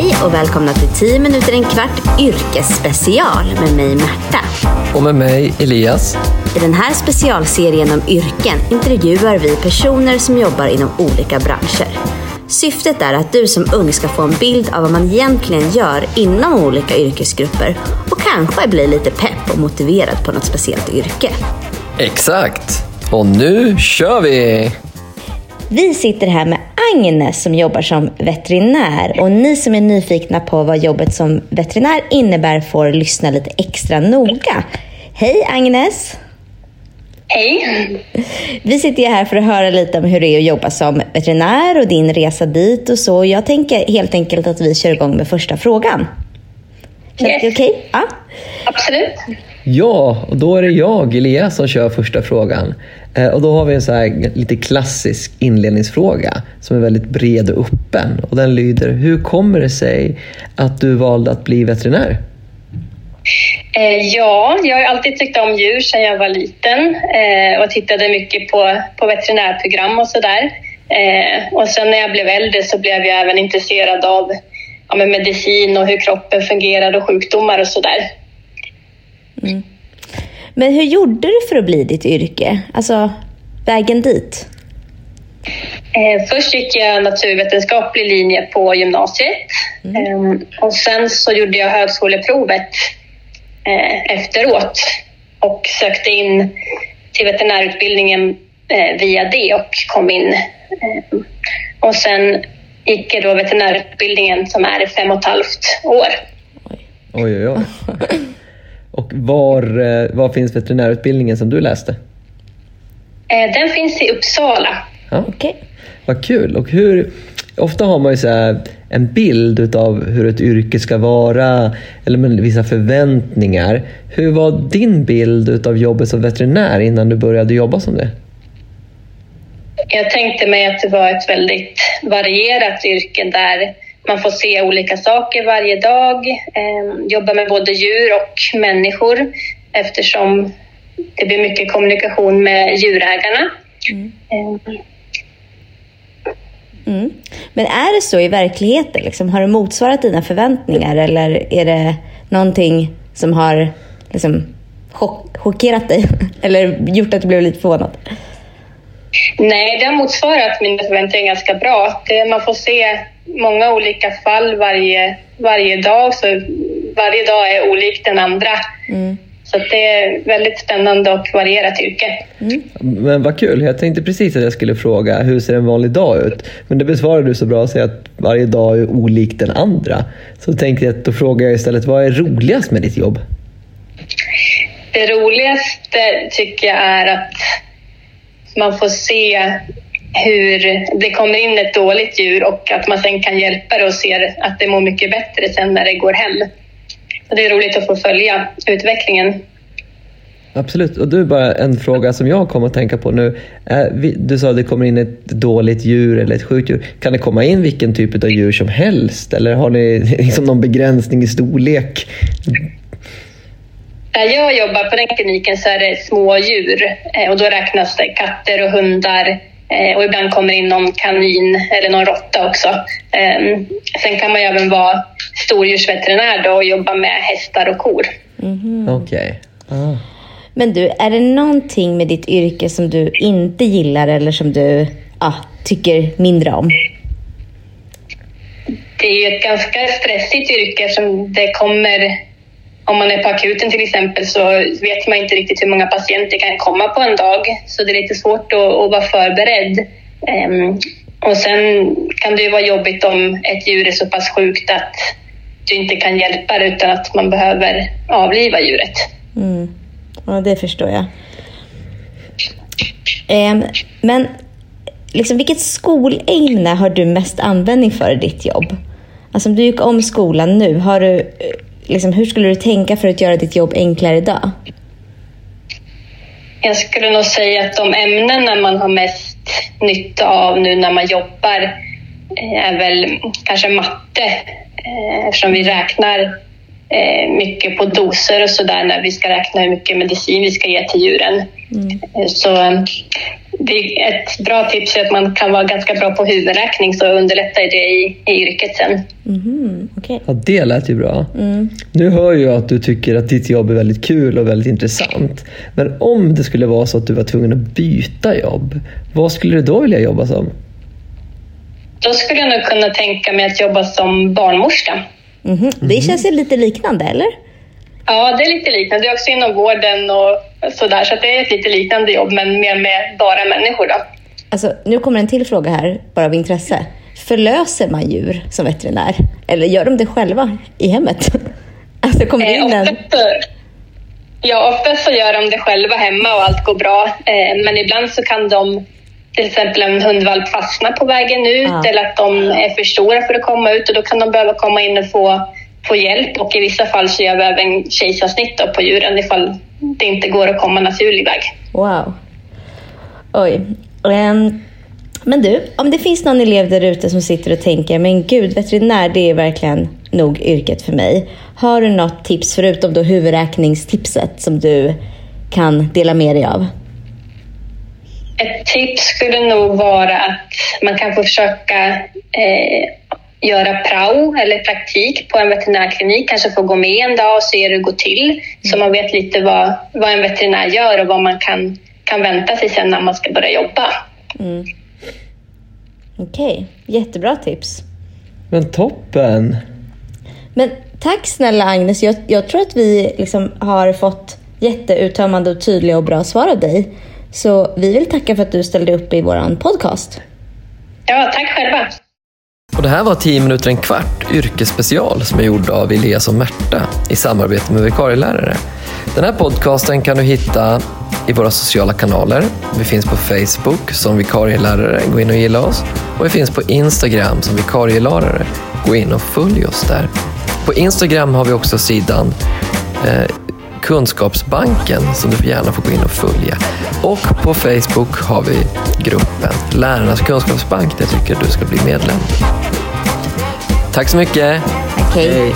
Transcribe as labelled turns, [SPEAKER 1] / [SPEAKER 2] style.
[SPEAKER 1] Hej och välkomna till 10 minuter en kvart yrkesspecial med mig Märta.
[SPEAKER 2] Och med mig Elias.
[SPEAKER 1] I den här specialserien om yrken intervjuar vi personer som jobbar inom olika branscher. Syftet är att du som ung ska få en bild av vad man egentligen gör inom olika yrkesgrupper och kanske bli lite pepp och motiverad på något speciellt yrke.
[SPEAKER 2] Exakt! Och nu kör vi!
[SPEAKER 1] Vi sitter här med Agnes som jobbar som veterinär och ni som är nyfikna på vad jobbet som veterinär innebär får lyssna lite extra noga. Hej Agnes!
[SPEAKER 3] Hej!
[SPEAKER 1] Vi sitter här för att höra lite om hur det är att jobba som veterinär och din resa dit och så. Jag tänker helt enkelt att vi kör igång med första frågan. Känns
[SPEAKER 3] Yes.
[SPEAKER 1] det okej? Ja.
[SPEAKER 3] Absolut.
[SPEAKER 2] Ja, och då är det jag, Elias, som kör första frågan. Eh, och då har vi en så här lite klassisk inledningsfråga som är väldigt bred och öppen. Och den lyder, hur kommer det sig att du valde att bli veterinär?
[SPEAKER 3] Eh, ja, jag har alltid tyckt om djur sedan jag var liten eh, och tittade mycket på, på veterinärprogram och sådär. Och sen när jag blev äldre så blev jag även intresserad av ja, medicin och hur kroppen fungerar och sjukdomar och sådär.
[SPEAKER 1] Men hur gjorde du för att bli ditt yrke? Alltså vägen dit?
[SPEAKER 3] Eh, först gick jag naturvetenskaplig linje på gymnasiet eh, och sen så gjorde jag högskoleprovet eh, efteråt och sökte in till veterinärutbildningen eh, via det och kom in. Eh, och sen gick jag då veterinärutbildningen som är fem och ett halvt år.
[SPEAKER 2] Oj, oj, oj. Och var, eh, var finns veterinärutbildningen som du läste?
[SPEAKER 3] Eh, den finns i Uppsala.
[SPEAKER 2] Ja,
[SPEAKER 1] Okej.
[SPEAKER 2] Vad kul! Och hur, ofta har man ju så här en bild av hur ett yrke ska vara, eller med vissa förväntningar. Hur var din bild av jobbet som veterinär innan du började jobba som det?
[SPEAKER 3] Jag tänkte mig att det var ett väldigt varierat yrke där man får se olika saker varje dag, eh, jobba med både djur och människor eftersom det blir mycket kommunikation med djurägarna. Eh,
[SPEAKER 1] Mm. Men är det så i verkligheten? Liksom, har det motsvarat dina förväntningar eller är det någonting som har liksom, chock, chockerat dig? Eller gjort att du blev lite förvånad?
[SPEAKER 3] Nej, det har motsvarat mina förväntningar ganska bra. Det, man får se många olika fall varje, varje dag, så varje dag är olik den andra.
[SPEAKER 1] Mm.
[SPEAKER 3] Så det är väldigt spännande och varierat yrke.
[SPEAKER 2] Men vad kul, jag tänkte precis att jag skulle fråga hur ser en vanlig dag ut? Men det besvarade du så bra att säga att varje dag är olik den andra. Så tänkte jag att då frågar jag istället, vad är roligast med ditt jobb?
[SPEAKER 3] Det roligaste tycker jag är att man får se hur det kommer in ett dåligt djur och att man sen kan hjälpa det och ser att det mår mycket bättre sen när det går hem. Så det är roligt att få följa utvecklingen.
[SPEAKER 2] Absolut, och du bara en fråga som jag kommer att tänka på nu. Du sa att det kommer in ett dåligt djur eller ett sjukt djur. Kan det komma in vilken typ av djur som helst eller har ni liksom någon begränsning i storlek?
[SPEAKER 3] Där jag jobbar på den kliniken så är det små djur eh, och då räknas det katter och hundar eh, och ibland kommer in någon kanin eller någon råtta också. Ehm, Sen kan man ju även vara stordjursveterinär då och jobba med hästar och kor.
[SPEAKER 2] Okej. Ah.
[SPEAKER 1] Men du, är det någonting med ditt yrke som du inte gillar eller som du ah, tycker mindre om?
[SPEAKER 3] Det är ju ett ganska stressigt yrke som det kommer om man är på akuten till exempel så vet man inte riktigt hur många patienter kan komma på en dag. Så det är lite svårt att, att vara förberedd. Ehm, och sen kan det ju vara jobbigt om ett djur är så pass sjukt att du inte kan hjälpa det utan att man behöver avliva djuret.
[SPEAKER 1] Mm. Ja, det förstår jag. Ehm, men liksom, vilket skolämne har du mest användning för i ditt jobb? Alltså om du gick om skolan nu, har du, liksom, hur skulle du tänka för att göra ditt jobb enklare idag?
[SPEAKER 3] Jag skulle nog säga att de ämnena man har mest nytta av nu när man jobbar eh, är väl kanske matte eh, eftersom vi räknar eh, mycket på doser och sådär när vi ska räkna hur mycket medicin vi ska ge till djuren. Eh, Så det ett bra tips är att man kan vara ganska bra på huvudräkning så underlättar det i, i yrket sen.
[SPEAKER 1] Mm, okay.
[SPEAKER 2] Ja, det lät ju bra. Mm. Nu hör jag att du tycker att ditt jobb är väldigt kul och väldigt intressant. Men om det skulle vara så att du var tvungen att byta jobb, vad skulle du då vilja jobba som?
[SPEAKER 3] Då skulle jag nog kunna tänka mig att jobba som barnmorska.
[SPEAKER 1] Mm -hmm. Det känns ju lite liknande, eller?
[SPEAKER 3] Ja, det är lite liknande. Det är också inom vården och sådär, så det är ett lite liknande jobb, men mer med bara människor. Då.
[SPEAKER 1] Alltså, nu kommer en till fråga här, bara av intresse. Förlöser man djur som veterinär? Eller gör de det själva i hemmet? Alltså, kommer det in en...
[SPEAKER 3] Eh, ja, oftast så gör de det själva hemma och allt går bra. Eh, men ibland så kan de till exempel en hundvalp fastna på vägen ut ja. eller att de är för stora för att komma ut och då kan de behöva komma in och få, få hjälp och i vissa fall så gör vi även kejsarsnitt på djuren ifall det inte går att komma naturlig väg.
[SPEAKER 1] Wow. Oj. Um, men du, om det finns någon elev där ute som sitter och tänker, men gud, veterinär det är verkligen nog yrket för mig. Har du något tips, förutom då huvudräkningstipset, som du kan dela med dig av?
[SPEAKER 3] Ett tips skulle nog vara att man kan få försöka eh, göra prao eller praktik på en veterinärklinik, kanske få gå med en dag och se hur det går till mm. så man vet lite vad, vad en veterinär gör och vad man kan, kan vänta sig sen när man ska börja jobba. Mm.
[SPEAKER 1] Okej, okay. jättebra tips.
[SPEAKER 2] Men toppen!
[SPEAKER 1] Men tack snälla Agnes, jag, jag tror att vi liksom har fått jätteuttömmande och tydliga och bra svar av dig. Så vi vill tacka för att du ställde upp i vår podcast.
[SPEAKER 3] Ja, tack själva.
[SPEAKER 2] Och det här var 10 minuter en kvart yrkesspecial som är gjord av Elias och Märta i samarbete med vikarielärare. Den här podcasten kan du hitta i våra sociala kanaler. Vi finns på Facebook som vikarielärare, gå in och gilla oss. Och vi finns på Instagram som vikarielärare, gå in och följ oss där. På Instagram har vi också sidan eh, Kunskapsbanken som du gärna får gå in och följa. Och på Facebook har vi gruppen Lärarnas kunskapsbank där jag tycker du ska bli medlem. Tack så mycket!
[SPEAKER 1] Tack, hej. hej.